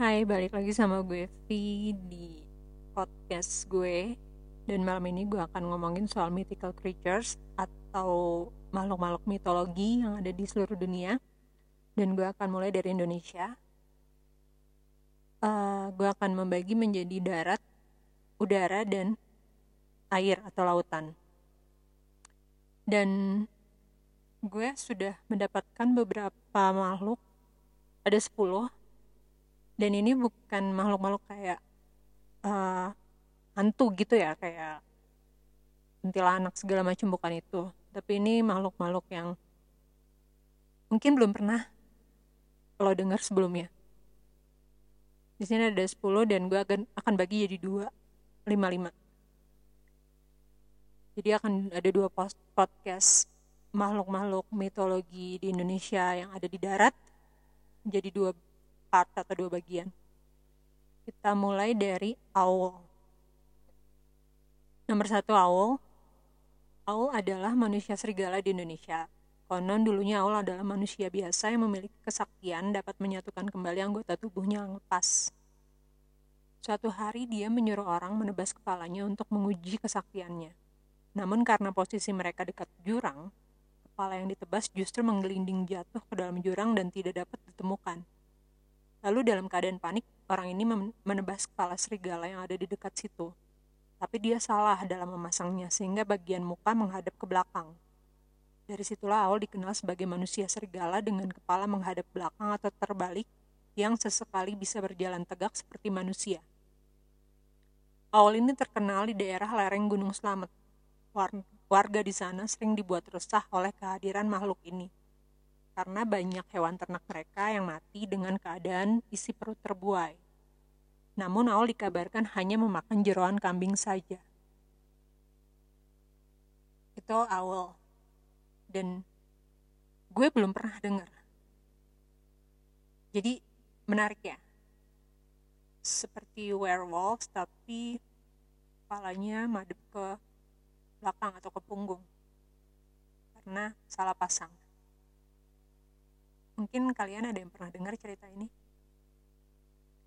Hai, balik lagi sama gue V di podcast gue. Dan malam ini gue akan ngomongin soal mythical creatures Atau makhluk-makhluk mitologi yang ada di seluruh dunia. Dan gue akan mulai dari Indonesia. Uh, Gue akan membagi menjadi darat, udara, dan air atau lautan. Dan gue sudah mendapatkan beberapa makhluk Ada 10 dan ini bukan makhluk-makhluk kayak uh, hantu gitu ya kayak kuntilanak segala macam bukan itu. Tapi ini makhluk-makhluk yang mungkin belum pernah lo dengar sebelumnya. Di sini ada 10 dan gue akan akan bagi jadi dua lima lima jadi akan ada dua podcast makhluk-makhluk mitologi di Indonesia yang ada di darat jadi dua part atau dua bagian. Kita mulai dari owl. Nomor satu owl. Owl adalah manusia serigala di Indonesia. Konon dulunya owl adalah manusia biasa yang memiliki kesaktian dapat menyatukan kembali anggota tubuhnya yang lepas. Suatu hari dia menyuruh orang menebas kepalanya untuk menguji kesaktiannya. Namun karena posisi mereka dekat jurang, kepala yang ditebas justru menggelinding jatuh ke dalam jurang dan tidak dapat ditemukan. Lalu dalam keadaan panik, orang ini menebas kepala serigala yang ada di dekat situ. Tapi dia salah dalam memasangnya sehingga bagian muka menghadap ke belakang. Dari situlah Aul dikenal sebagai manusia serigala dengan kepala menghadap belakang atau terbalik yang sesekali bisa berjalan tegak seperti manusia. Aul ini terkenal di daerah lereng Gunung Slamet. Warga di sana sering dibuat resah oleh kehadiran makhluk ini karena banyak hewan ternak mereka yang mati dengan keadaan isi perut terbuai. Namun Aul dikabarkan hanya memakan jeroan kambing saja. Itu Aul. Dan gue belum pernah dengar. Jadi menarik ya. Seperti werewolf tapi kepalanya madep ke belakang atau ke punggung. Karena salah pasang mungkin kalian ada yang pernah dengar cerita ini?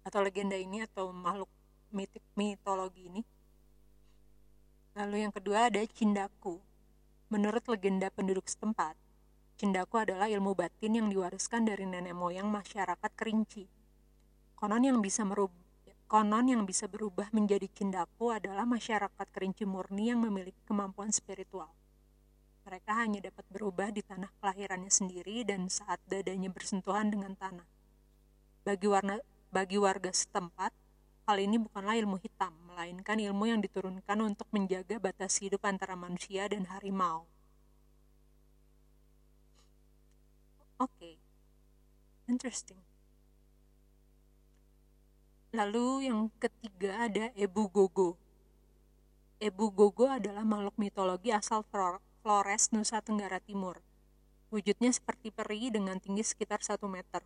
Atau legenda ini atau makhluk mitik mitologi ini? Lalu yang kedua ada cindaku. Menurut legenda penduduk setempat cindaku adalah ilmu batin yang diwariskan dari nenek moyang masyarakat kerinci. Konon yang bisa merubah konon yang bisa berubah menjadi cindaku adalah masyarakat kerinci murni yang memiliki kemampuan spiritual mereka hanya dapat berubah di tanah kelahirannya sendiri dan saat dadanya bersentuhan dengan tanah. Bagi, warna, bagi warga setempat, hal ini bukanlah ilmu hitam, melainkan ilmu yang diturunkan untuk menjaga batas hidup antara manusia dan harimau. Oke, okay. interesting. Lalu yang ketiga ada Ebu Gogo. Ebu Gogo adalah makhluk mitologi asal Flores, Nusa Tenggara Timur. Wujudnya seperti peri dengan tinggi sekitar 1 meter.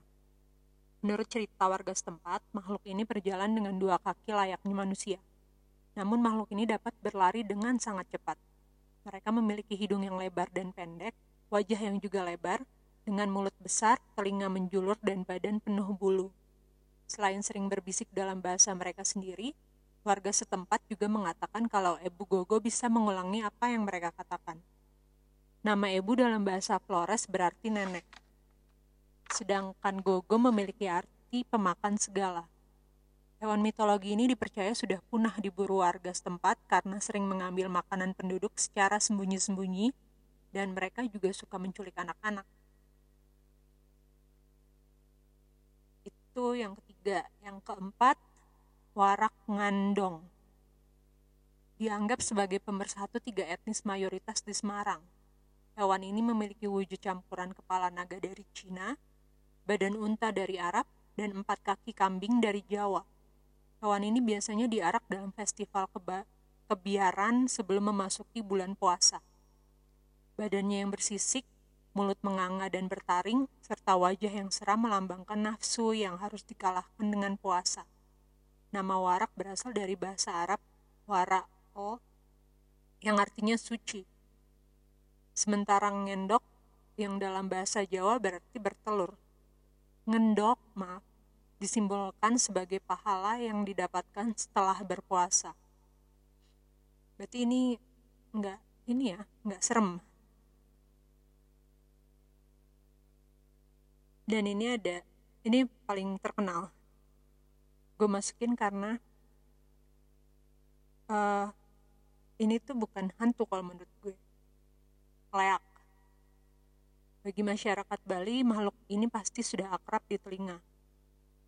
Menurut cerita warga setempat, makhluk ini berjalan dengan dua kaki layaknya manusia. Namun makhluk ini dapat berlari dengan sangat cepat. Mereka memiliki hidung yang lebar dan pendek, wajah yang juga lebar, dengan mulut besar, telinga menjulur, dan badan penuh bulu. Selain sering berbisik dalam bahasa mereka sendiri, warga setempat juga mengatakan kalau Ebu Gogo bisa mengulangi apa yang mereka katakan. Nama Ebu dalam bahasa Flores berarti nenek. Sedangkan Gogo memiliki arti pemakan segala. Hewan mitologi ini dipercaya sudah punah diburu warga setempat karena sering mengambil makanan penduduk secara sembunyi-sembunyi dan mereka juga suka menculik anak-anak. Itu yang ketiga. Yang keempat, warak ngandong. Dianggap sebagai pemersatu tiga etnis mayoritas di Semarang, Hewan ini memiliki wujud campuran kepala naga dari Cina, badan unta dari Arab, dan empat kaki kambing dari Jawa. Hewan ini biasanya diarak dalam festival keba kebiaran sebelum memasuki bulan puasa. Badannya yang bersisik, mulut menganga dan bertaring, serta wajah yang seram melambangkan nafsu yang harus dikalahkan dengan puasa. Nama warak berasal dari bahasa Arab wara'o yang artinya suci Sementara ngendok yang dalam bahasa Jawa berarti bertelur. Ngendok, maaf. disimbolkan sebagai pahala yang didapatkan setelah berpuasa. Berarti ini enggak ini ya, enggak serem. Dan ini ada, ini paling terkenal. Gue masukin karena uh, ini tuh bukan hantu kalau menurut gue. Leak. Bagi masyarakat Bali, makhluk ini pasti sudah akrab di telinga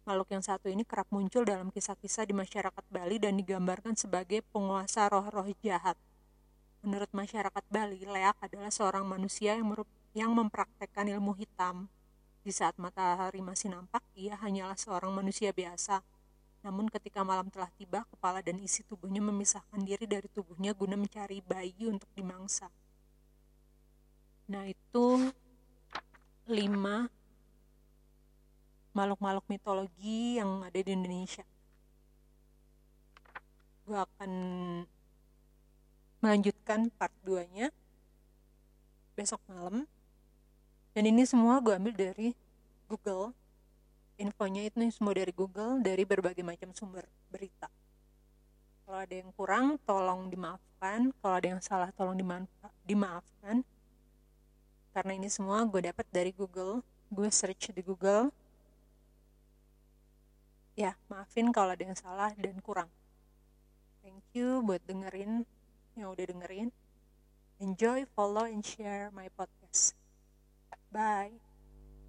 Makhluk yang satu ini kerap muncul dalam kisah-kisah di masyarakat Bali dan digambarkan sebagai penguasa roh-roh jahat. Menurut masyarakat Bali, Leak adalah seorang manusia yang, yang mempraktekkan ilmu hitam. Di saat matahari masih nampak, ia hanyalah seorang manusia biasa. Namun ketika malam telah tiba, kepala dan isi tubuhnya memisahkan diri dari tubuhnya guna mencari bayi untuk dimangsa. Nah itu lima makhluk-makhluk mitologi yang ada di Indonesia. Gue akan melanjutkan part 2-nya besok malam. Dan ini semua gue ambil dari Google. Infonya itu semua dari Google, dari berbagai macam sumber berita. Kalau ada yang kurang, tolong dimaafkan. Kalau ada yang salah, tolong dimaafkan. Karena ini semua gue dapat dari Google. Gue search di Google, ya maafin kalau ada yang salah dan kurang thank you buat dengerin yang udah dengerin enjoy follow and share my podcast bye